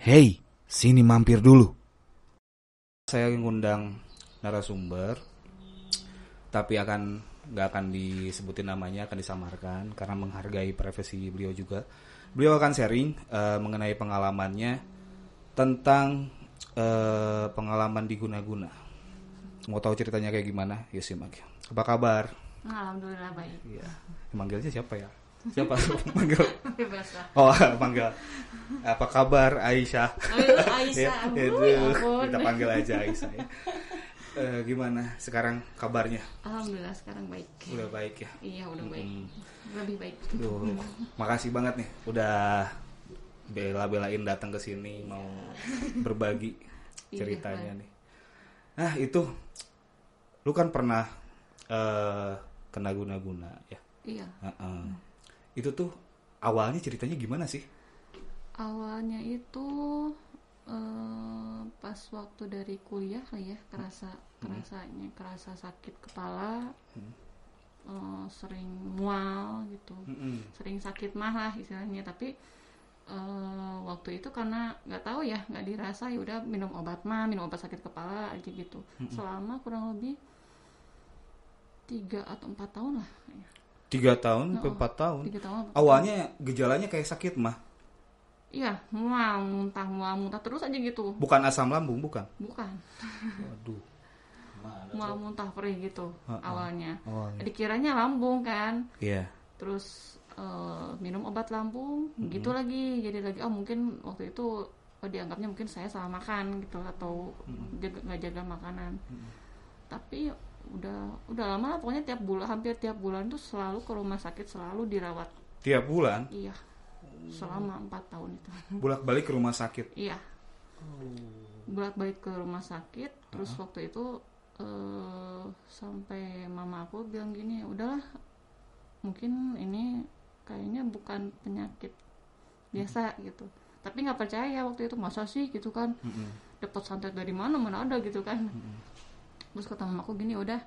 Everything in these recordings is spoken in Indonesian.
Hey, sini mampir dulu. Saya ngundang narasumber, tapi akan nggak akan disebutin namanya, akan disamarkan karena menghargai privasi beliau juga. Beliau akan sharing eh, mengenai pengalamannya tentang eh, pengalaman di guna-guna. Mau tahu ceritanya kayak gimana? Ya simak. Apa kabar? Alhamdulillah baik. Iya. Manggilnya siapa ya? Siapa manggil? Oh, manggil. Apa kabar Aisyah? Itu Aisyah. Ya, itu. Kita panggil aja Aisyah ya. Eh, gimana sekarang kabarnya? Alhamdulillah sekarang baik. Udah baik ya? Iya udah baik. Hmm. Lebih baik. Duh, makasih banget nih udah bela-belain datang ke sini mau berbagi Iya, ceritanya Pak. nih. Nah, itu lu kan pernah eh kena guna-guna ya. Iya. Heeh. Itu tuh awalnya ceritanya gimana sih? Awalnya itu eh, pas waktu dari kuliah lah ya kerasa kerasanya kerasa sakit kepala. eh, sering mual gitu. Mm-mm. Sering sakit mah lah istilahnya tapi eh, waktu itu karena nggak tahu ya nggak dirasa ya udah minum obat mah minum obat sakit kepala aja gitu selama kurang lebih tiga atau empat tahun lah ya. Tiga tahun, Oh, empat tahun. tahun Awalnya gejalanya kayak sakit mah, iya mual muntah mual muntah terus aja gitu bukan asam lambung, bukan? bukan Waduh. mual muntah perih gitu Ha-ha. awalnya Awalnya. dikiranya lambung kan Iya. terus eh, minum obat lambung gitu lagi jadi lagi oh mungkin waktu itu oh, dianggapnya mungkin saya salah makan gitu atau jaga nggak jaga makanan tapi udah udah lama lah pokoknya tiap bulan hampir tiap bulan tuh selalu ke rumah sakit selalu dirawat. Tiap bulan? Iya. Selama empat tahun itu. Bolak-balik ke rumah sakit. iya. Bolak balik ke rumah sakit terus waktu itu eh, sampai mama aku bilang gini udahlah mungkin ini kayaknya bukan penyakit biasa gitu. Tapi nggak percaya waktu itu masa sih? gitu kan. Mm-mm. dapat santet dari mana mana ada gitu kan terus kata mamaku gini udah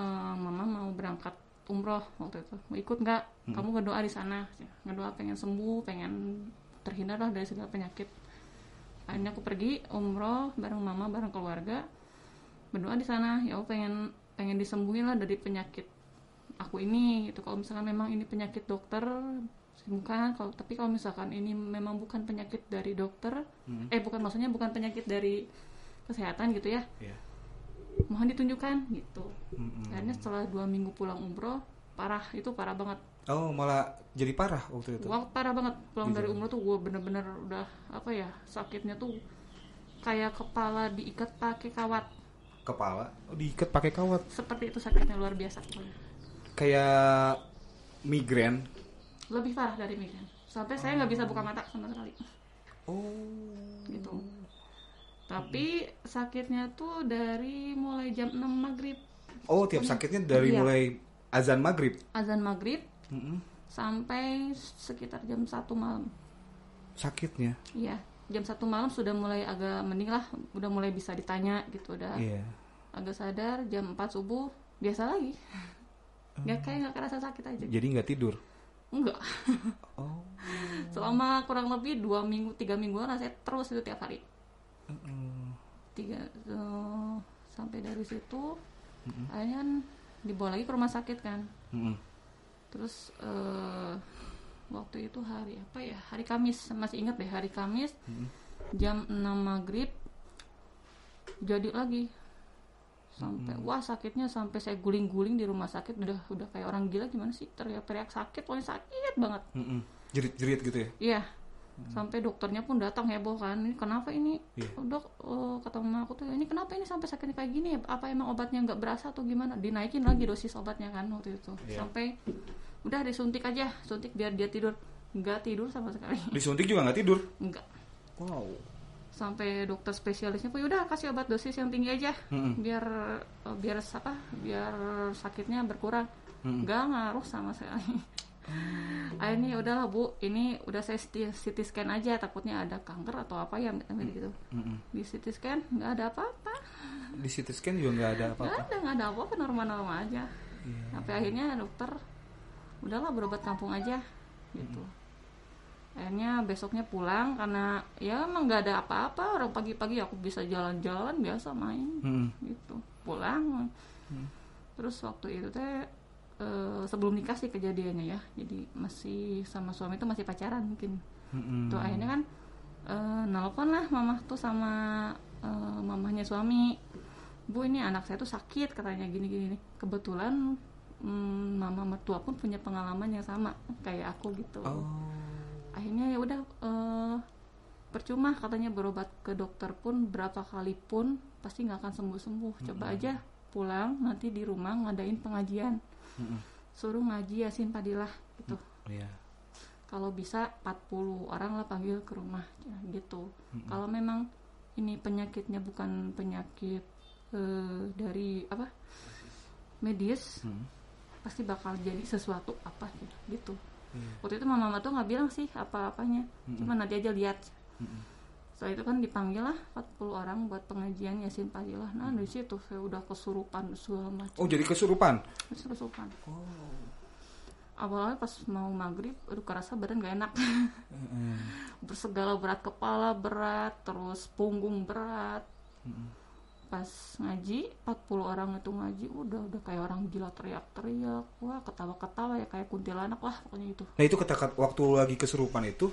eh, mama mau berangkat umroh waktu itu. Mau ikut nggak? Kamu ngedoa di sana. Ngedoa pengen sembuh pengen terhindar lah dari segala penyakit. Akhirnya aku pergi umroh bareng mama bareng keluarga berdoa di sana. Ya aku pengen pengen disembuhin lah dari penyakit aku ini. Gitu. Kalau misalkan memang ini penyakit dokter sembuhkan kalau tapi kalau misalkan ini memang bukan penyakit dari dokter eh bukan maksudnya bukan penyakit dari kesehatan gitu ya. Iya. Mohon ditunjukkan gitu Mm-mm. akhirnya setelah dua minggu pulang umroh parah itu parah banget Oh, malah jadi parah waktu itu. Wah parah banget pulang dari umroh tuh gue bener-bener udah apa ya sakitnya tuh kayak kepala diikat pakai kawat Kepala oh, diikat pakai kawat. seperti itu sakitnya luar biasa. Kayak migrain. lebih parah dari migrain sampai saya nggak bisa buka mata sama sekali Oh. gitu tapi sakitnya tuh dari mulai jam 6 maghrib Oh, tiap sakitnya dari Iya. mulai azan maghrib. azan maghrib Mm-mm. sampai sekitar jam satu malam Sakitnya. iya jam satu malam sudah mulai agak mending lah udah mulai bisa ditanya gitu udah Iya. agak sadar jam 4 subuh biasa lagi nggak kayak nggak kerasa sakit aja Jadi nggak tidur. enggak Oh. selama kurang lebih dua minggu tiga mingguan rasanya terus itu tiap hari Tiga eh, sampai dari situ akhirnya kan dibawa lagi ke rumah sakit kan. Mm-mm. terus eh, waktu itu hari apa ya? Hari Kamis masih ingat deh hari Kamis jam 6 maghrib jadi lagi. Sampai wah sakitnya sampai saya guling-guling di rumah sakit udah udah kayak orang gila gimana sih? Teriak-teriak sakit pokoknya sakit banget. Mm-mm. Jerit-jerit gitu ya. iya sampai dokternya pun datang heboh kan ini kenapa ini Iya. "Oh, dok oh, kata mama aku tuh ini kenapa ini sampai sakitnya kayak gini ya apa emang obatnya nggak berasa atau gimana dinaikin lagi dosis obatnya kan waktu itu Iya. sampai udah disuntik aja suntik biar dia tidur nggak tidur sama sekali Disuntik juga nggak tidur. nggak Wow. sampai dokter spesialisnya pun udah kasih obat dosis yang tinggi aja Mm-mm. biar eh, biar apa biar sakitnya berkurang nggak ngaruh sama sekali akhirnya udahlah bu. Ini udah saya CT, CT scan aja. Takutnya ada kanker atau apa ya gitu. Mm-mm. di CT scan nggak ada apa-apa. Di CT scan juga nggak ada nggak apa-apa. ada nggak ada apa-apa. Normal-normal aja. Iya. sampai akhirnya dokter udahlah berobat kampung aja gitu. Akhirnya besoknya pulang karena ya emang nggak ada apa-apa. Orang pagi-pagi aku bisa jalan-jalan biasa main Mm-mm. gitu. Pulang. Terus waktu itu teh eh, sebelum nikah sih kejadiannya ya. Jadi masih sama suami itu masih pacaran mungkin. Mm-mm. tuh akhirnya kan eh, nelpon lah mama tuh sama eh, mamahnya suami. Bu ini anak saya tuh sakit katanya gini gini nih kebetulan mm, mama mertua pun punya pengalaman yang sama kayak aku gitu. Oh. akhirnya ya udah eh, percuma katanya berobat ke dokter pun berapa kali pun pasti nggak akan sembuh sembuh coba aja pulang nanti di rumah ngadain pengajian Mm-mm. suruh ngaji yasin padilah gitu Iya. kalau bisa 40 orang lah panggil ke rumah ya, gitu kalau memang ini penyakitnya bukan penyakit eh, dari apa medis Mm. pasti bakal jadi sesuatu apa gitu. Iya. waktu itu mama tuh nggak bilang sih apa-apanya cuma nanti aja lihat Mm-mm. Setelah itu kan dipanggil lah 40 orang buat pengajian yasin padilah nah di situ saya udah kesurupan segala macam. Oh jadi kesurupan? Kesurupan. Oh. awalnya pas mau maghrib aduh kerasa badan gak enak. Mm-mm. bersegala berat kepala berat terus punggung berat. Pas ngaji 40 orang itu ngaji udah udah kayak orang gila teriak-teriak. Wah ketawa-ketawa ya kayak kuntilanak lah pokoknya itu. Nah itu ketika waktu lagi kesurupan itu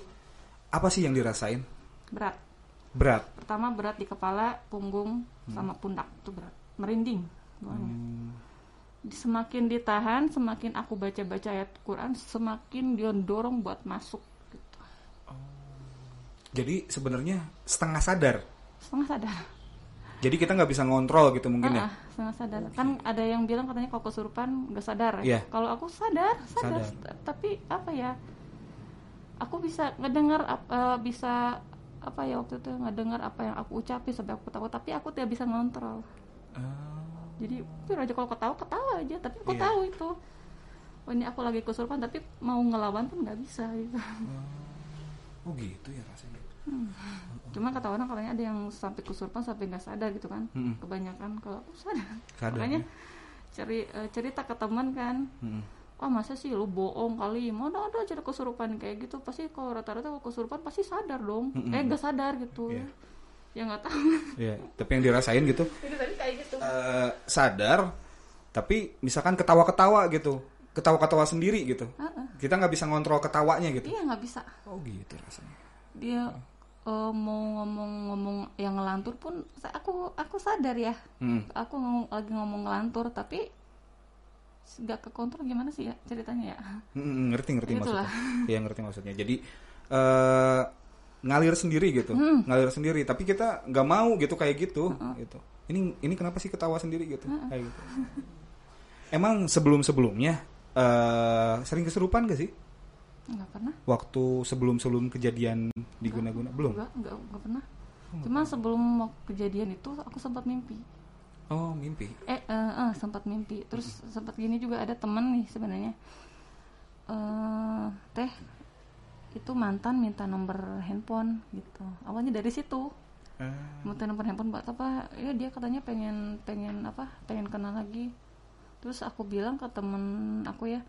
apa sih yang dirasain? berat Berat. pertama berat di kepala punggung sama pundak itu berat merinding. Hmm. semakin ditahan semakin aku baca-baca ayat Quran semakin dia dorong buat masuk gitu. Jadi sebenarnya setengah sadar. setengah sadar Jadi kita nggak bisa ngontrol gitu mungkin ya? Ah, ah, setengah sadar kan ada yang bilang katanya kalau kesurupan nggak sadar Iya. kalau aku sadar sadar, Sadar. Tapi apa ya aku bisa ngedengar eh, bisa apa ya waktu itu ngedengar apa yang aku ucapin sampai aku ketawa tapi aku tidak bisa ngontrol Ah. jadi biar aja kalau ketawa ketawa aja tapi aku Iya. tahu itu oh ini aku lagi kesurupan tapi mau ngelawan pun nggak bisa gitu Oh gitu ya rasanya. cuma kata orang katanya ada yang sampai kesurupan sampai nggak sadar gitu kan Mm-mm. kebanyakan kalau aku sadar, Sadar, makanya ya? ceri, eh, cerita ke teman kan Mm-mm. Oh masa sih lu bohong kali mana ada cerita kesurupan kayak gitu pasti kalau rata-rata kalau kesurupan pasti sadar dong Mm-mm. eh nggak sadar gitu Iya. ya nggak tahu Iya. Tapi yang dirasain gitu itu tadi kayak gitu eh, sadar, tapi misalkan ketawa-ketawa gitu, ketawa-ketawa sendiri gitu. Heeh. Kita nggak bisa ngontrol ketawanya gitu. iya nggak bisa Oh gitu rasanya. dia eh, mau ngomong-ngomong yang ngelantur pun aku aku sadar ya Hmm. aku ngomong, lagi ngomong ngelantur tapi nggak kekontrol gimana sih ya ceritanya ya Mm, ngerti ngerti Itulah. maksudnya. Iya ngerti maksudnya. Jadi eh ngalir sendiri gitu, ngalir sendiri. Tapi kita nggak mau gitu kayak gitu, gitu. Ini ini kenapa sih ketawa sendiri gitu, kayak gitu. Emang sebelum sebelumnya eh sering kesurupan gak sih? nggak pernah Waktu sebelum sebelum kejadian di guna-guna belum? nggak nggak nggak pernah cuma sebelum mau kejadian itu aku sempat mimpi Oh mimpi. eh eh, eh, sempat mimpi. Terus sempat gini juga ada temen nih sebenarnya. Eh teh itu mantan minta nomor handphone gitu. Awalnya dari situ. Ah, minta nomor handphone buat apa? Ya dia katanya pengen pengen apa pengen kenal lagi. Terus aku bilang ke temen aku ya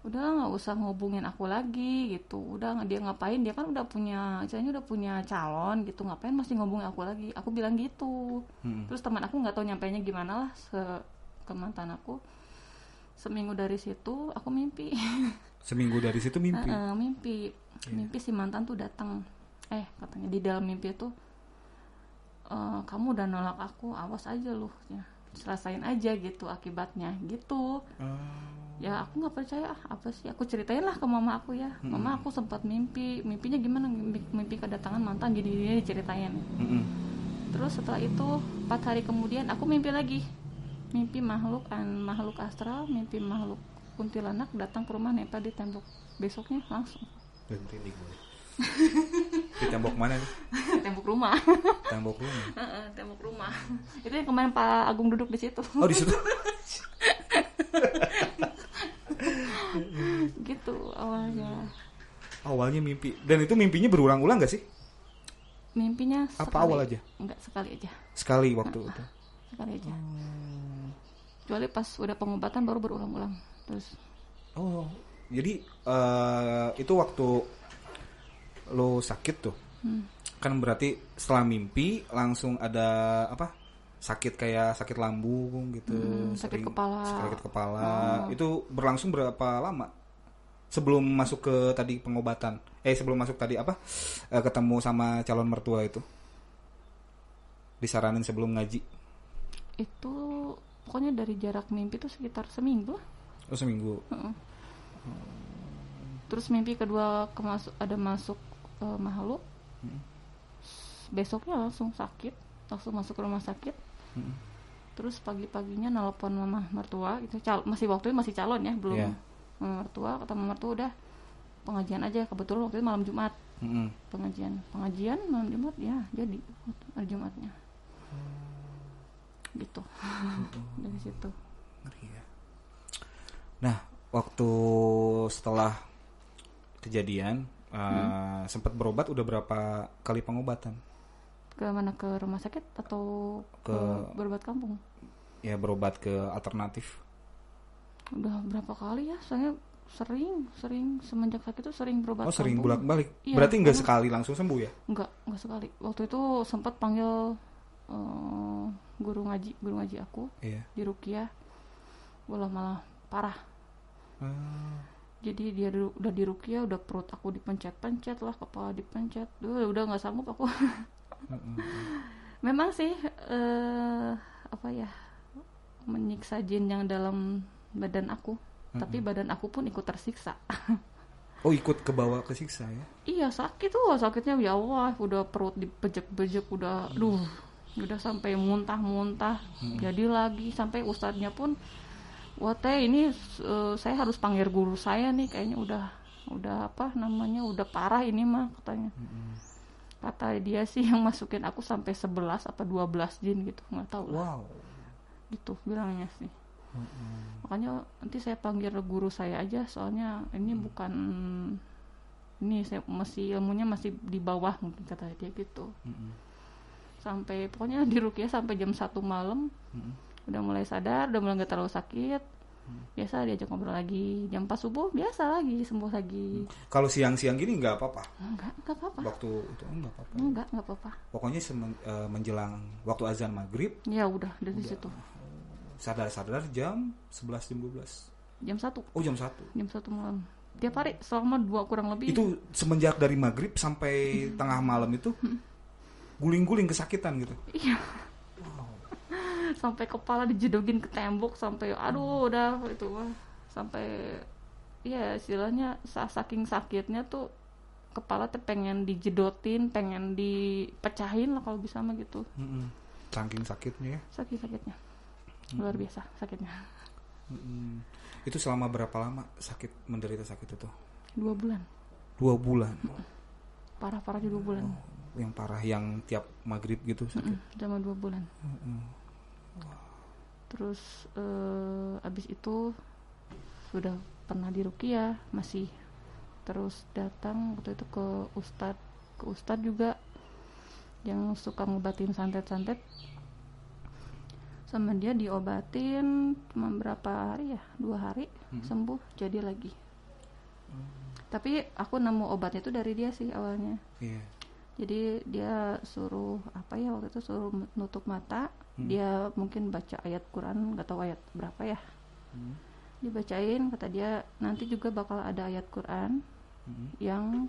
udah nggak usah ngubungin aku lagi gitu. Udah dia ngapain? Dia kan udah punya istilahnya udah punya calon gitu. Ngapain masih ngubungin aku lagi? Aku bilang gitu. Mm-mm. terus teman aku nggak tahu nyampainya gimana lah se ke mantan aku. Seminggu dari situ aku mimpi. Seminggu dari situ mimpi. Heeh, mimpi. Mimpi si mantan tuh datang. Eh katanya di dalam mimpi itu "Eh, kamu udah nolak aku awas aja lu ya serasain aja gitu akibatnya gitu. Ah, ya aku nggak percaya. Ah, apa sih? Aku ceritain lah ke mama aku ya. Mama aku sempat mimpi. Mimpinya gimana? Mimpi, mimpi kedatangan mantan gini gini diceritain. Mm-mm. terus setelah itu empat hari kemudian aku mimpi lagi. Mimpi makhluk an makhluk astral mimpi makhluk kuntilanak datang ke rumah nempel di tembok besoknya langsung. Gue. Di tembok mana nih? tembok rumah. Tembok rumah. Tembok rumah. Itu yang kemarin Pak Agung duduk di situ. Oh di situ. gitu awalnya Awalnya mimpi. Dan itu mimpinya berulang-ulang gak sih? mimpinya Apa awal aja? enggak sekali aja Sekali waktu itu. sekali aja kecuali pas udah pengobatan baru berulang-ulang terus Oh, jadi eh, itu waktu lo sakit tuh Hmm. kan berarti setelah mimpi langsung ada apa sakit kayak sakit lambung gitu Hmm, sakit kepala. sakit kepala itu berlangsung berapa lama sebelum masuk ke tadi pengobatan eh sebelum masuk tadi apa eh, ketemu sama calon mertua itu disaranin sebelum ngaji Itu pokoknya dari jarak mimpi tuh sekitar seminggu lah. oh seminggu Terus mimpi kedua kemasuk ada masuk eh, makhluk. Besoknya langsung sakit, langsung masuk ke rumah sakit. Mm. Terus pagi-paginya nelpon mama mertua itu cal masih waktu itu masih calon ya, belum Iya. Mertua kata mama mertua udah pengajian aja kebetulan waktu itu malam Jumat Mm-mm. pengajian pengajian malam Jumat ya jadi hari Jumatnya gitu dari situ Ngeri ya. Nah, waktu setelah kejadian eh, sempat berobat udah berapa kali pengobatan? ke mana ke rumah sakit atau ke, Ke- berobat kampung Ya berobat ke alternatif. Udah berapa kali ya saya sering sering semenjak sakit itu sering berobat Oh sering kampung. bolak-balik. Iya, Berarti nggak sekali langsung sembuh ya? Enggak, enggak sekali. Waktu itu sempat panggil eh, guru ngaji, guru ngaji aku Iya. di Rukiah. Malah malah parah. Ah, Jadi dia du- udah di Rukiah, udah perut aku dipencet-pencet lah, kepala dipencet. Duh, udah nggak sanggup aku. Memang sih eh apa ya? menyiksa jin yang dalam badan aku. Tapi badan aku pun ikut tersiksa. Oh ikut ke bawah ke siksa ya? Iya sakit tuh sakitnya ya Allah udah perut dibejek-bejek udah duh udah sampai muntah-muntah jadi lagi sampai ustadznya pun wah teh ini eh, saya harus panggil guru saya nih kayaknya udah udah apa namanya udah parah ini mah katanya kata dia sih yang masukin aku sampai 11 apa 12 jin gitu nggak tahu lah Wow. gitu bilangnya sih makanya nanti saya panggil guru saya aja soalnya ini bukan ini saya masih ilmunya masih di bawah mungkin kata dia gitu. Mm-mm. sampai pokoknya di Rukiah sampai jam satu malam. Mm-mm. udah mulai sadar udah mulai nggak terlalu sakit. Biasa diajak ngobrol lagi. Jam 4 subuh biasa lagi sembuh lagi. Kalau siang-siang gini nggak apa-apa. enggak enggak apa-apa. Waktu itu nggak apa-apa. enggak enggak apa-apa. Pokoknya semen- eh, menjelang waktu azan maghrib. Ya udah dari situ sadar-sadar jam 11 jam 12. jam satu Oh jam 1. jam satu malam tiap hari selama dua kurang lebih Itu semenjak dari maghrib sampai tengah malam itu guling-guling kesakitan gitu. Iya. sampai kepala dijedogin ke tembok sampai aduh udah itu mah sampai ya istilahnya sa- saking sakitnya tuh kepala tuh pengen dijedotin pengen dipecahin lah kalau bisa mah gitu. Saking sakitnya ya. sakit sakitnya luar biasa sakitnya Mm-mm. Itu selama berapa lama sakit menderita sakit itu? dua bulan Dua bulan. parah parah dua bulan Yang parah yang tiap maghrib gitu sakit. Mm, selama dua bulan Mm-mm. terus eh, abis itu sudah pernah di Rukia masih terus datang waktu itu ke ustad ke ustad juga yang suka ngobatin santet-santet sama dia diobatin cuma berapa hari ya? Dua hari sembuh jadi lagi. Tapi aku nemu obatnya itu dari dia sih awalnya. Iya. jadi dia suruh apa ya waktu itu suruh nutup mata. Dia mungkin baca ayat Quran nggak tahu ayat berapa ya. Hmm. dibacain kata dia nanti juga bakal ada ayat Quran Mm-mm. yang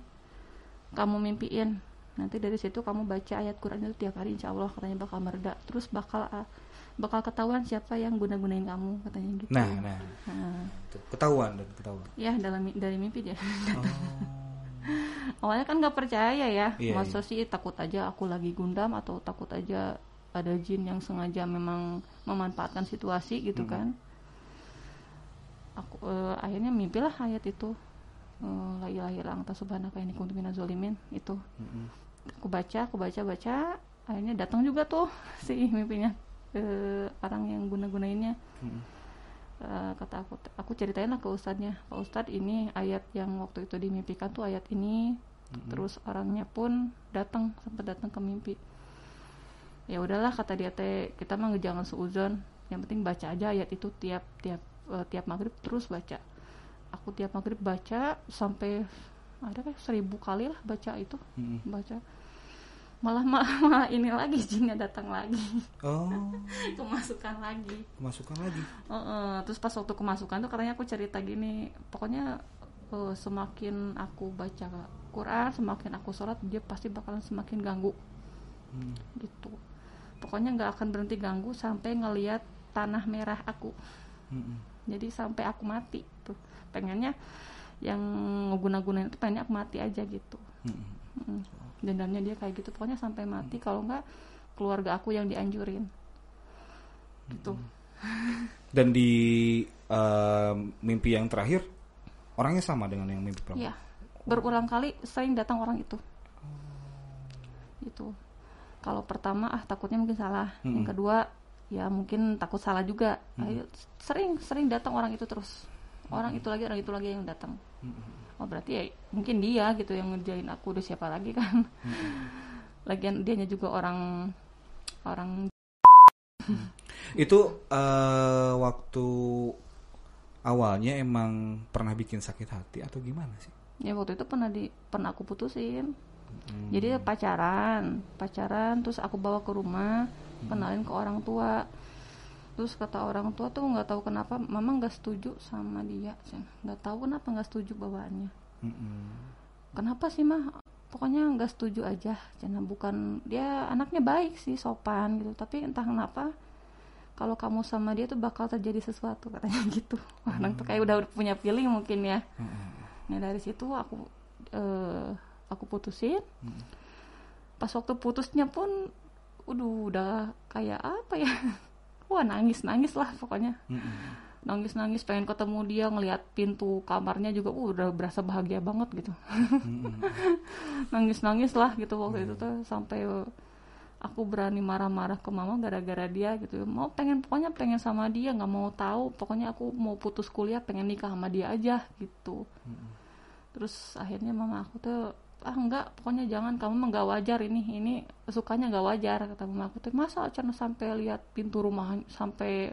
kamu mimpiin. Nanti dari situ kamu baca ayat Quran itu tiap hari insya Allah katanya bakal mereda. Terus bakal ah, bakal ketahuan siapa yang guna-gunain kamu katanya gitu. Nah, nah, Nah, ketahuan dan ketahuan. ya dalam dari mimpi dia. Oh. awalnya kan nggak percaya ya. Iya, masa sih takut aja aku lagi gundam atau takut aja ada jin yang sengaja memang memanfaatkan situasi gitu kan? Aku eh, akhirnya mimpilah ayat itu. Eh, la ilaha illa anta subhanaka inni kuntu minaz zalimin itu. Mm-mm. aku baca aku baca baca akhirnya datang juga tuh si mimpinya eh, orang yang guna-gunainnya. Mm-mm. Eh, kata aku aku ceritain lah ke ustadznya. Pak ustadz ini ayat yang waktu itu dimimpikan tuh ayat ini. Terus orangnya pun datang sempat datang ke mimpi. Ya udahlah kata dia teh kita mah jangan seuzon. Yang penting baca aja ayat itu tiap tiap eh, tiap maghrib terus baca. Aku tiap maghrib baca sampai ada kan seribu kali lah baca itu Mm-mm. baca malah malah, ini lagi jinnya datang lagi. Oh, kemasukan lagi. Masukkan lagi. Heeh, terus pas waktu kemasukan tuh katanya aku cerita gini pokoknya eh, semakin aku baca Quran semakin aku sholat dia pasti bakalan semakin ganggu. Hmm. gitu. Pokoknya nggak akan berhenti ganggu sampai ngeliat tanah merah aku. Mm-mm. jadi sampai aku mati tuh. Pengennya yang ngeguna-gunain itu pengennya aku mati aja gitu Mm-mm. Mm. dendamnya dia kayak gitu pokoknya sampai mati kalau nggak keluarga aku yang dianjurin gitu Dan di eh, mimpi yang terakhir orangnya sama dengan yang mimpi pertama. Iya, berulang kali sering datang orang itu. Itu. Kalau pertama ah takutnya mungkin salah. Mm-mm. Yang kedua ya mungkin takut salah juga. Ayo, sering sering datang orang itu terus. Orang itu lagi orang itu lagi yang datang. Oh berarti ya mungkin dia gitu yang ngerjain aku udah siapa lagi kan. Lagian dianya juga orang orang Itu eh, waktu awalnya emang pernah bikin sakit hati atau gimana sih? ya waktu itu pernah di pernah aku putusin. Hmm. Jadi pacaran, pacaran terus aku bawa ke rumah, kenalin ke orang tua. Terus kata orang tua tuh nggak tahu kenapa mama nggak setuju sama dia, nggak tahu kenapa nggak setuju bawaannya. Mm-mm. Kenapa sih mah? Pokoknya nggak setuju aja, Cen. Bukan dia anaknya baik sih, sopan gitu, tapi entah kenapa kalau kamu sama dia tuh bakal terjadi sesuatu katanya gitu. Wah, anak tuh kayak udah punya feeling mungkin ya. Nah dari situ aku eh, aku putusin. Pas waktu putusnya pun, udah udah kayak apa ya? Wah nangis nangis lah pokoknya. Mm-mm. Nangis nangis pengen ketemu dia ngelihat pintu kamarnya juga, uh, udah berasa bahagia banget gitu. nangis nangis lah gitu waktu itu tuh sampai aku berani marah-marah ke mama gara-gara dia gitu mau pengen pokoknya pengen sama dia nggak mau tahu pokoknya aku mau putus kuliah pengen nikah sama dia aja gitu terus akhirnya mama aku tuh ah enggak pokoknya jangan kamu mah nggak wajar ini ini sukanya nggak wajar kata mama aku tuh masa Chan sampai lihat pintu rumah sampai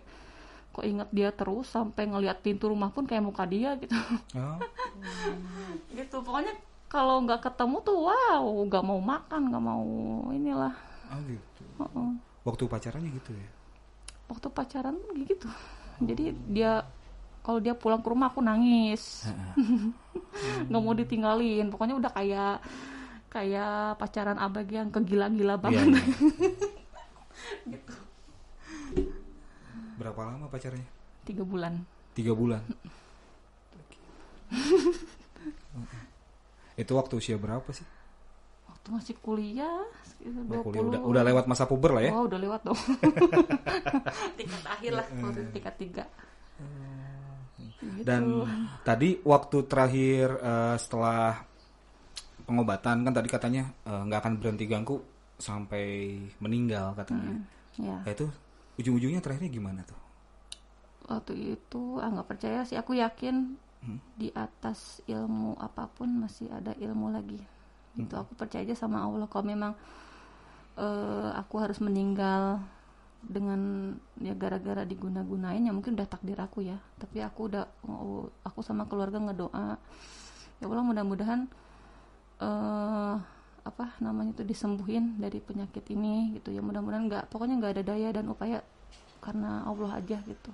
kok inget dia terus sampai ngelihat pintu rumah pun kayak muka dia gitu Oh, gitu pokoknya kalau nggak ketemu tuh wow nggak mau makan nggak mau inilah oh gitu. Heeh. Waktu pacarannya gitu ya? waktu pacaran gitu jadi dia kalau dia pulang ke rumah aku nangis. Nggak mau ditinggalin. Pokoknya udah kayak kayak pacaran abag yang kegila-gila Iya, banget. iya. gitu. Berapa lama pacarnya? tiga bulan. Tiga bulan. Itu waktu usia berapa sih? waktu masih kuliah 20 kuliah, udah, udah lewat masa puber lah ya? oh udah lewat dong. Tingkat akhir lah waktu tingkat tiga Gitu. Dan tadi waktu terakhir eh, setelah pengobatan kan tadi katanya eh, nggak akan berhenti ganggu sampai meninggal katanya. ya Nah, itu ujung-ujungnya terakhirnya gimana tuh? waktu itu ah nggak percaya sih aku yakin Hmm. di atas ilmu apa pun masih ada ilmu lagi itu Hmm. aku percaya aja sama Allah kalau memang eh, aku harus meninggal dengan ya gara-gara diguna-gunain ya mungkin udah takdir aku ya. Tapi aku udah oh, aku sama keluarga ngedoa. Ya Allah mudah-mudahan eh apa namanya itu disembuhin dari penyakit ini gitu ya. Mudah-mudahan nggak pokoknya nggak ada daya dan upaya karena Allah aja gitu.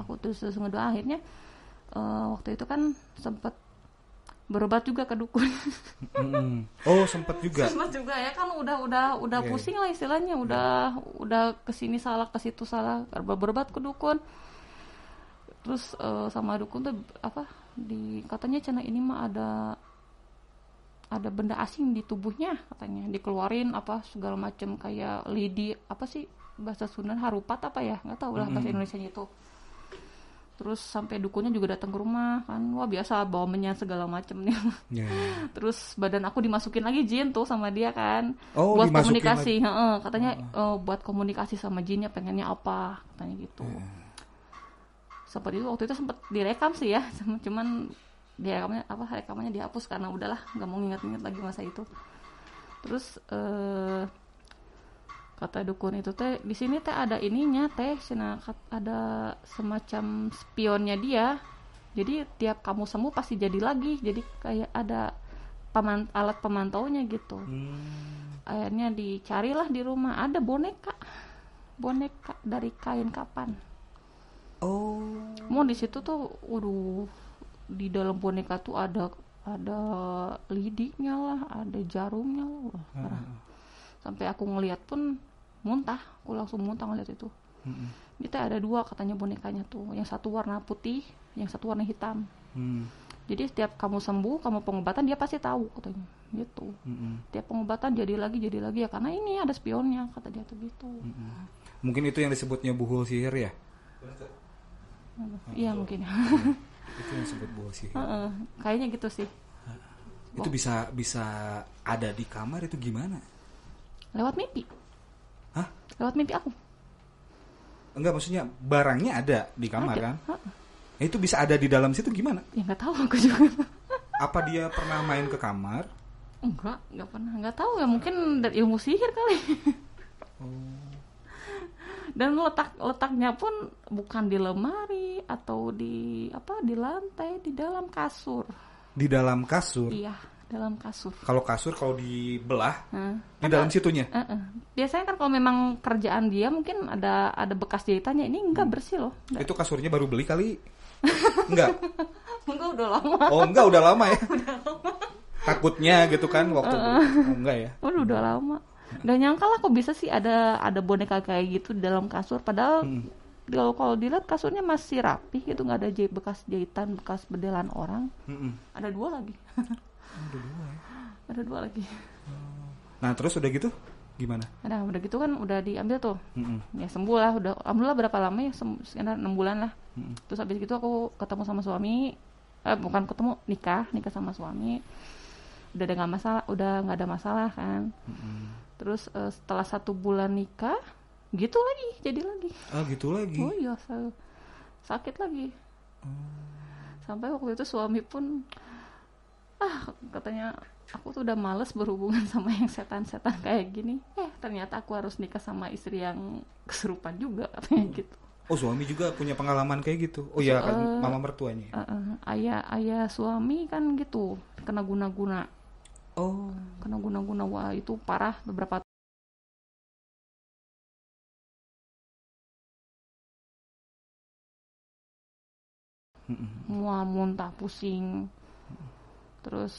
Aku terus terus ngedoa. Akhirnya eh, waktu itu kan sempet berobat juga ke dukun. Mm-mm. Oh sempet juga. Sempet juga ya kan udah udah udah Iya. pusing lah istilahnya. Udah udah ke sini salah ke situ salah. Ber- berobat ke dukun. Terus eh, sama dukun tuh apa di katanya cina ini mah ada ada benda asing di tubuhnya katanya. Dikeluarin apa segala macam kayak lidi apa sih bahasa Sunda harupat apa ya? Nggak tahu lah bahasa Indonesia itu terus sampai dukunnya juga datang ke rumah kan. Wah biasa bawa menyan segala macam nih. Ya. terus badan aku dimasukin lagi jin tuh sama dia kan. Oh, buat komunikasi heeh, katanya eh, buat komunikasi sama jinnya pengennya apa? Katanya gitu. Sempat itu waktu itu sempat direkam sih ya. Cuman direkamnya apa rekamannya dihapus karena udahlah nggak mau nginget-nginget lagi masa itu. Terus eh kata dukun itu teh di sini teh ada ininya teh cina kat- ada semacam spionnya dia jadi tiap kamu sembuh pasti jadi lagi jadi kayak ada peman- alat pemantaunya gitu Hmm. akhirnya dicarilah di rumah ada boneka boneka dari kain kapan Oh. mau di situ tuh waduh di dalam boneka tuh ada ada lidiknya lah ada jarumnya lah parah. sampai aku ngeliat pun muntah aku langsung muntah ngeliat itu Mm-mm. kita ada dua katanya bonekanya tuh yang satu warna putih yang satu warna hitam Hmm. jadi setiap kamu sembuh kamu pengobatan dia pasti tahu katanya gitu Mm-mm. tiap pengobatan jadi lagi jadi lagi ya karena ini ada spionnya kata dia tuh gitu Mungkin itu yang disebutnya buhul sihir ya? iya mungkin Itu yang disebut buhul sihir. Heeh, kayaknya gitu sih Itu bisa bisa ada di kamar itu gimana? lewat mimpi Hah? lewat mimpi aku Enggak maksudnya barangnya ada di kamar Ada. kan? Nah, itu bisa ada di dalam situ gimana? ya nggak tahu aku juga Apa dia pernah main ke kamar? enggak nggak pernah nggak tahu ya mungkin dari ilmu sihir kali dan letak letaknya pun bukan di lemari atau di apa di lantai di dalam kasur Di dalam kasur. iya dalam kasur Kalau kasur kalau dibelah Nah, di dalam situnya. eh, eh. biasanya kan kalau memang kerjaan dia mungkin ada ada bekas jahitannya ini enggak bersih loh enggak, Itu kasurnya baru beli kali. Enggak. enggak udah lama Oh, enggak udah lama ya. Takutnya gitu kan waktu beli. Oh, enggak ya. Udah udah lama. Gak nyangka lah kok bisa sih ada ada boneka kayak gitu di dalam kasur. Padahal Hmm. kalau kalau dilihat kasurnya masih rapi gitu nggak ada jahit bekas jahitan bekas bedelan orang. Mm-mm. Ada dua lagi. Udah dua ya. ada dua lagi. Nah, terus udah gitu gimana? Nah udah gitu kan udah diambil tuh. Mm-mm. Ya sembuh lah. Udah alhamdulillah berapa lama ya? Sekitar enam bulan lah. Mm-mm. Terus habis itu aku ketemu sama suami. Eh bukan ketemu nikah nikah sama suami. Udah ada nggak masalah. Udah nggak ada masalah kan. Mm-mm. Terus eh, setelah satu bulan nikah gitu lagi jadi lagi. Ah, gitu lagi. Oh iya, sa- sakit lagi. Sampai waktu itu suami pun ah katanya aku tuh udah males berhubungan sama yang setan-setan kayak gini. Eh ternyata aku harus nikah sama istri yang kesurupan juga katanya gitu. Oh, suami juga punya pengalaman kayak gitu. Oh iya kan Eh, mama mertuanya. Eh, eh, ayah ayah suami kan gitu kena guna-guna Oh. kena guna-guna wah itu parah beberapa mual muntah pusing terus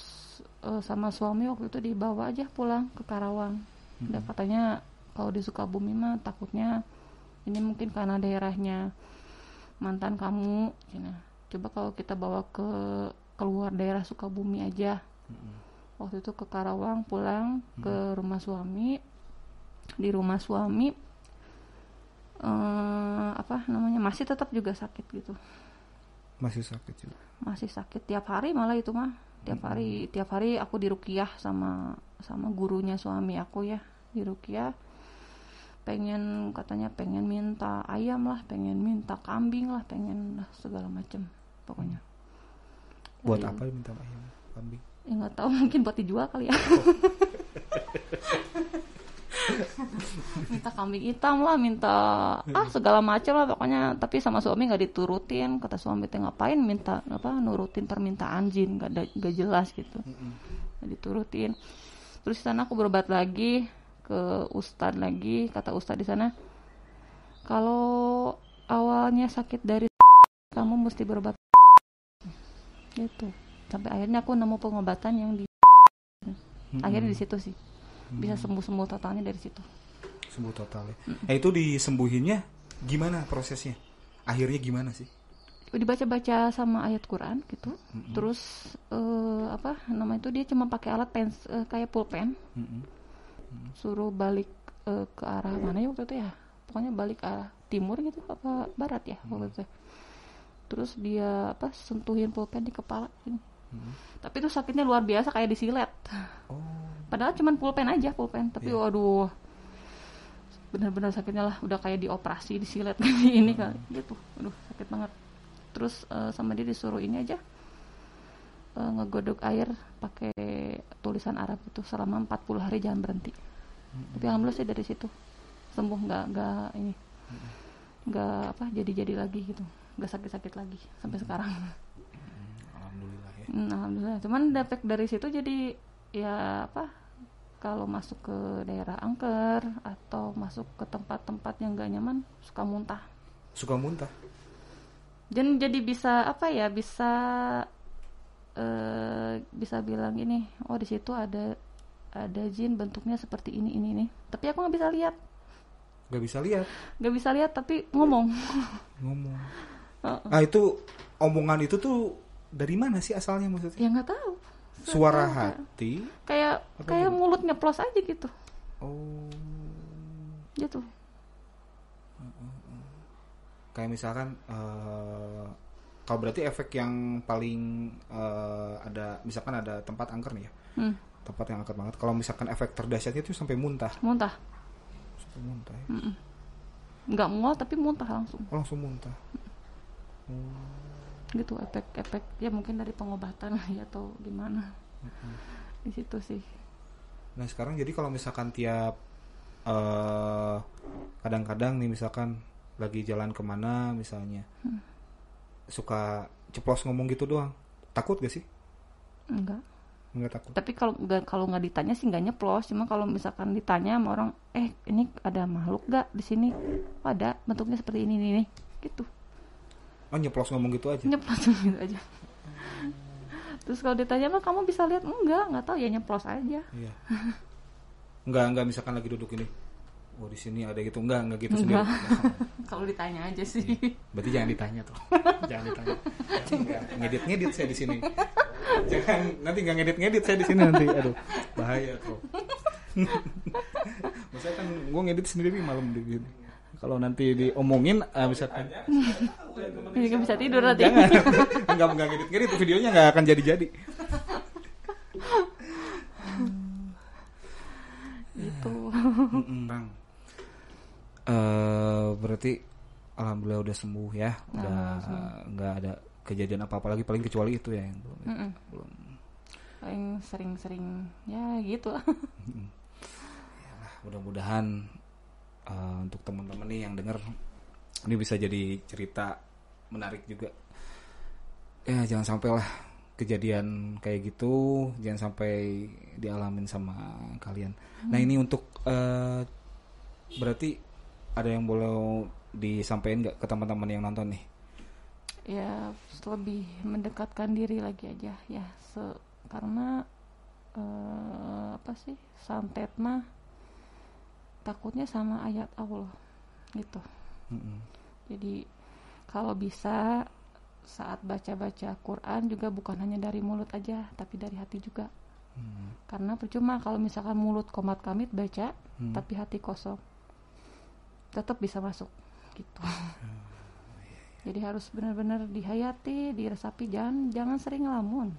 eh, sama suami waktu itu dibawa aja pulang ke Karawang. Dan katanya kalau di Sukabumi mah takutnya ini mungkin karena daerahnya mantan kamu. Cina. coba kalau kita bawa ke keluar daerah Sukabumi aja. Waktu itu ke Karawang pulang ke rumah suami. Di rumah suami eh, apa namanya masih tetap juga sakit gitu. Masih sakit juga. masih sakit. Tiap hari malah itu mah tiap hari tiap hari aku dirukiah sama sama gurunya suami aku ya dirukiah pengen katanya pengen minta ayam lah pengen minta kambing lah pengen lah segala macem pokoknya Buat Ayam. apa minta ayam kambing? ya nggak tahu mungkin buat dijual kali ya minta kambing hitam lah minta ah segala macam lah pokoknya. Tapi sama suami nggak diturutin. Kata suami teh ngapain minta apa nurutin permintaan jin? Nggak ada nggak jelas gitu. Nggak diturutin. Terus di sana aku berobat lagi ke ustad lagi. Kata ustad di sana kalau awalnya sakit dari kamu mesti berobat gitu. Sampai akhirnya aku nemu pengobatan yang di akhirnya di situ sih bisa sembuh sembuh totalnya dari situ Sembuh total ya. Nah, itu disembuhinnya gimana prosesnya? Akhirnya gimana sih? dibaca-baca sama ayat Quran gitu terus eh, apa nama itu dia cuma pakai alat pens eh, kayak pulpen Mm-mm. suruh balik eh, ke arah mana ya waktu itu ya pokoknya balik ke arah timur gitu apa barat ya waktu itu terus dia apa sentuhin pulpen di kepala gini. tapi itu sakitnya luar biasa kayak disilet Oh. Padahal cuma pulpen aja pulpen. Tapi Iya. waduh benar-benar sakitnya lah. Udah kayak dioperasi disilet kayak ini kali gitu. Aduh sakit banget. Terus eh, sama dia disuruh ini aja eh, ngegodok air pakai tulisan Arab itu selama 40 hari jangan berhenti. Tapi alhamdulillah sih dari situ sembuh nggak nggak ini nggak apa jadi-jadi lagi gitu. Nggak sakit-sakit lagi sampai sekarang. Hmm, alhamdulillah cuman efek dari situ jadi ya apa kalau masuk ke daerah angker atau masuk ke tempat-tempat yang gak nyaman suka muntah Suka muntah. dan jadi bisa apa ya bisa eh bisa bilang ini oh di situ ada ada jin bentuknya seperti ini ini nih tapi aku nggak bisa lihat Gak bisa lihat nggak bisa lihat tapi ngomong ngomong. Heeh. Ah itu omongan itu tuh dari mana sih asalnya maksudnya? ya nggak tahu Suara tahu, hati. kayak Apa kayak gimana? mulut nyeplos aja gitu Oh. gitu Kayak misalkan eh kalau berarti efek yang paling eh, ada misalkan ada tempat angker nih ya. hmm, Tempat yang angker banget. Kalau misalkan efek terdahsyatnya itu sampai muntah. muntah Sampai muntah ya. Nggak mual tapi muntah langsung Oh, langsung muntah. Gitu efek-efek ya mungkin dari pengobatan ya atau gimana. Di situ sih. Nah sekarang jadi kalau misalkan tiap eh kadang-kadang nih misalkan lagi jalan ke mana misalnya suka ceplos ngomong gitu doang takut gak sih? Enggak. Nggak takut? Tapi kalau nggak kalau nggak ditanya sih nggak nyeplos cuma kalau misalkan ditanya sama orang eh ini ada makhluk gak di sini? Oh, ada bentuknya seperti ini nih. gitu oh nyeplos ngomong gitu aja? Nyeplos gitu aja. Terus kalau ditanya mah kamu bisa lihat? Enggak nggak tahu. Ya nyeplos aja. Iya. Nggak nggak misalkan lagi duduk ini. Oh di sini ada gitu. Nggak nggak gitu Enggak. sendiri kalau ditanya aja sih. Berarti jangan ditanya tuh. Jangan ditanya. Ngedit ngedit saya di sini. Jangan nanti nggak ngedit ngedit saya di sini nanti. Aduh bahaya tuh. Maksudnya kan gue ngedit sendiri malam di sini kalau nanti diomongin ah, misalkan ini kan bisa tidur nanti. Jangan. Nggak nggak ngedit ngedit videonya nggak akan jadi jadi gitu bang. Eh, berarti alhamdulillah udah sembuh ya. Udah nggak ada kejadian apa apa lagi paling kecuali itu ya yang belum Mm-mm. belum. Paling sering-sering ya gitu. Lah mudah-mudahan uh, untuk teman-teman nih yang denger ini bisa jadi cerita menarik juga. Ya jangan sampai lah kejadian kayak gitu jangan sampai dialamin sama kalian. Nah ini untuk uh, berarti ada yang boleh disampaikan nggak ke teman-teman yang nonton nih? Ya lebih mendekatkan diri lagi aja ya. Se- karena eh, apa sih santet mah takutnya sama ayat Allah gitu. Mm-mm. jadi kalau bisa saat baca-baca Quran juga bukan hanya dari mulut aja tapi dari hati juga. Hmm. karena percuma kalau misalkan mulut komat kamit baca Hmm. tapi hati kosong. Tetap bisa masuk gitu. Jadi harus benar-benar dihayati diresapi. Jangan jangan sering ngelamun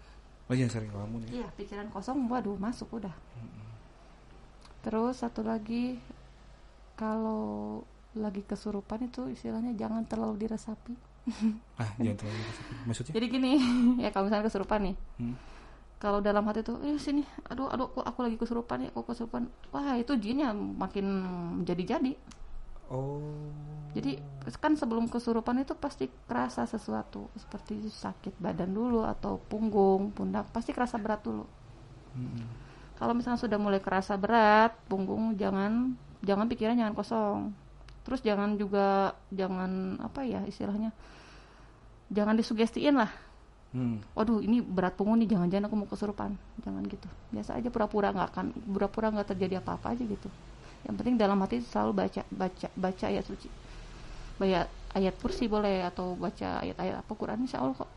oh jangan sering ngelamun ya. Iya pikiran kosong waduh masuk udah. Terus satu lagi kalau lagi kesurupan itu istilahnya jangan terlalu diresapi. Ah jangan terlalu diresapi. maksudnya? Jadi gini ya kalau misalnya kesurupan nih. Hmm. kalau dalam hati tuh eh sini aduh aduh kok aku lagi kesurupan ya kok kesurupan. Wah itu jinnya makin jadi-jadi. Oh. Jadi kan sebelum kesurupan itu pasti kerasa sesuatu seperti sakit badan dulu atau punggung pundak pasti kerasa berat dulu. Mm-mm. kalau misalnya sudah mulai kerasa berat punggung jangan jangan pikiran jangan kosong. Terus jangan juga jangan apa ya istilahnya jangan disugestiin lah. Hmm. waduh ini berat punggung nih jangan-jangan aku mau kesurupan. Jangan gitu. Biasa aja pura-pura nggak akan pura-pura nggak terjadi apa-apa aja gitu. Yang penting dalam hati selalu baca baca baca ayat suci. Baca ayat kursi boleh atau baca ayat-ayat apa Quran insya Allah kok.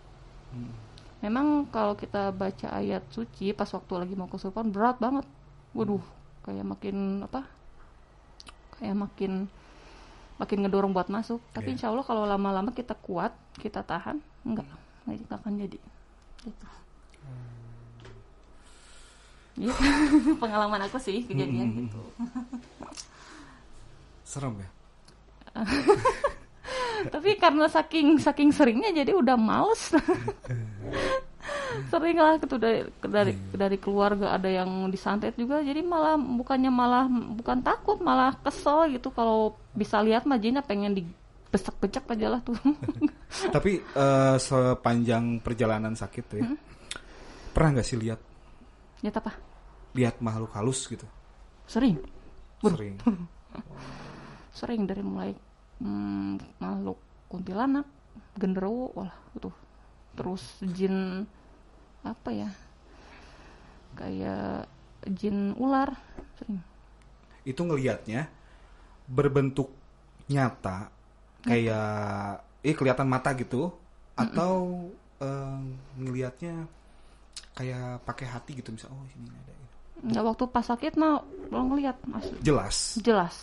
Hmm. memang kalau kita baca ayat suci pas waktu lagi mau kesurupan berat banget. Waduh kayak makin apa kayak makin makin ngedorong buat masuk. Tapi Iya. insya Allah kalau lama-lama kita kuat kita tahan enggak nggak akan jadi. Gitu. Gitu. pengalaman aku sih kejadian Hmm. gitu. Serem ya? Tapi karena saking saking seringnya jadi udah males sering lah gitu dari dari dari keluarga ada yang disantet juga. Jadi malah bukannya malah bukan takut malah kesel gitu. Kalau bisa lihat mah jinnya pengen dibecek-becek aja lah tuh. Tapi eh, sepanjang perjalanan sakit tuh ya, Pernah nggak sih lihat? Lihat apa? Lihat makhluk halus gitu? sering? Sering. sering dari mulai hmm, makhluk kuntilanak genderuwo wah tuh terus jin apa ya kayak jin ular sering. Itu ngelihatnya berbentuk nyata kayak eh kelihatan mata gitu atau eh, ngelihatnya kayak pakai hati gitu misal oh sini ada gitu. nggak waktu pas sakit mah belum ngeliat asli jelas? Jelas.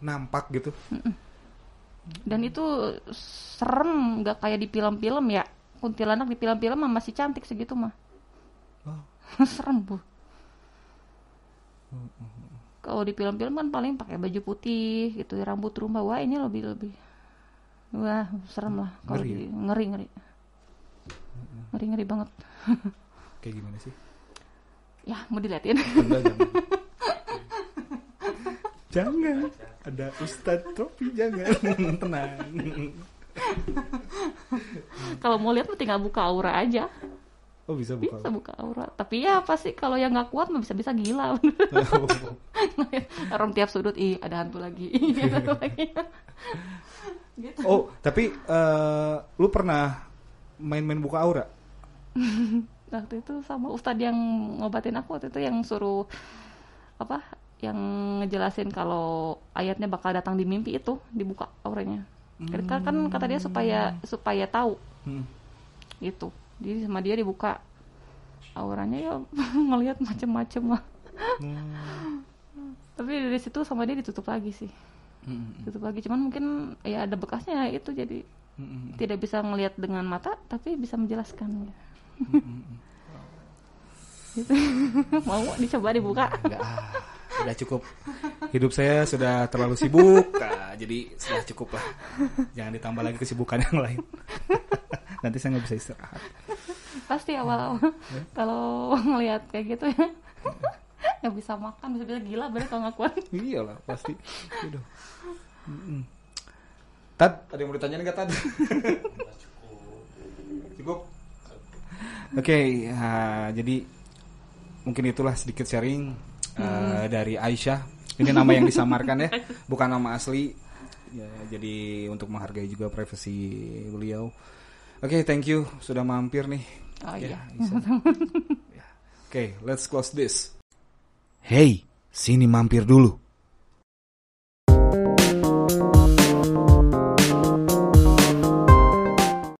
Nampak gitu? Dan itu serem nggak kayak di film-film ya kuntilanak di film-film mah masih cantik segitu mah. Oh. serem bu. Kalau di film-film kan paling pakai baju putih gitu rambut rumah. Wah ini lebih lebih. Wah serem lah kalau Ngeri ya? di ngeri. Ngeri ngeri ngeri banget. Kayak gimana sih? Ya mau diliatin. Enggak, jangan. jangan. Ada Ustadz Tropi jangan. Tenang kalau mau lihat tinggal buka aura aja. Oh bisa buka bisa buka aura. Tapi ya pasti kalau yang nggak kuat mah bisa bisa gila. Orang tiap sudut ih ada hantu lagi. Ada hantu lagi. Gitu. Oh tapi eh, lu pernah main-main buka aura? Waktu itu sama ustadz yang ngobatin aku waktu itu yang suruh apa yang ngejelasin kalau ayatnya bakal datang di mimpi itu dibuka auranya kan kan kata dia supaya supaya tahu Hmm. gitu jadi sama dia dibuka auranya ya ngelihat macem-macem lah Hmm. tapi dari situ sama dia ditutup lagi sih Hmm. ditutup lagi cuman mungkin ya ada bekasnya itu jadi Hmm. tidak bisa ngelihat dengan mata tapi bisa menjelaskan gitu. mau dicoba dibuka Enggak, ah, udah cukup. Hidup saya sudah terlalu sibuk, ah, jadi sudah cukup lah. Jangan ditambah lagi kesibukan yang lain. Nanti saya nggak bisa istirahat. pasti awal-awal kalau ngelihat kayak gitu ya nggak bisa makan bisa bisa gila bener kalau nggak kuat Iyalah pasti. Udah. Tad, ada yang mau ditanyain nggak Tad? Cukup. Oke, ah, jadi mungkin itulah sedikit sharing uh, dari Aisyah. Ini nama yang disamarkan ya, bukan nama asli. Ya, jadi untuk menghargai juga privasi beliau. Oke, thank you sudah mampir nih. oh Ya, iya. Ya. Oke, let's close this. Hey, sini mampir dulu.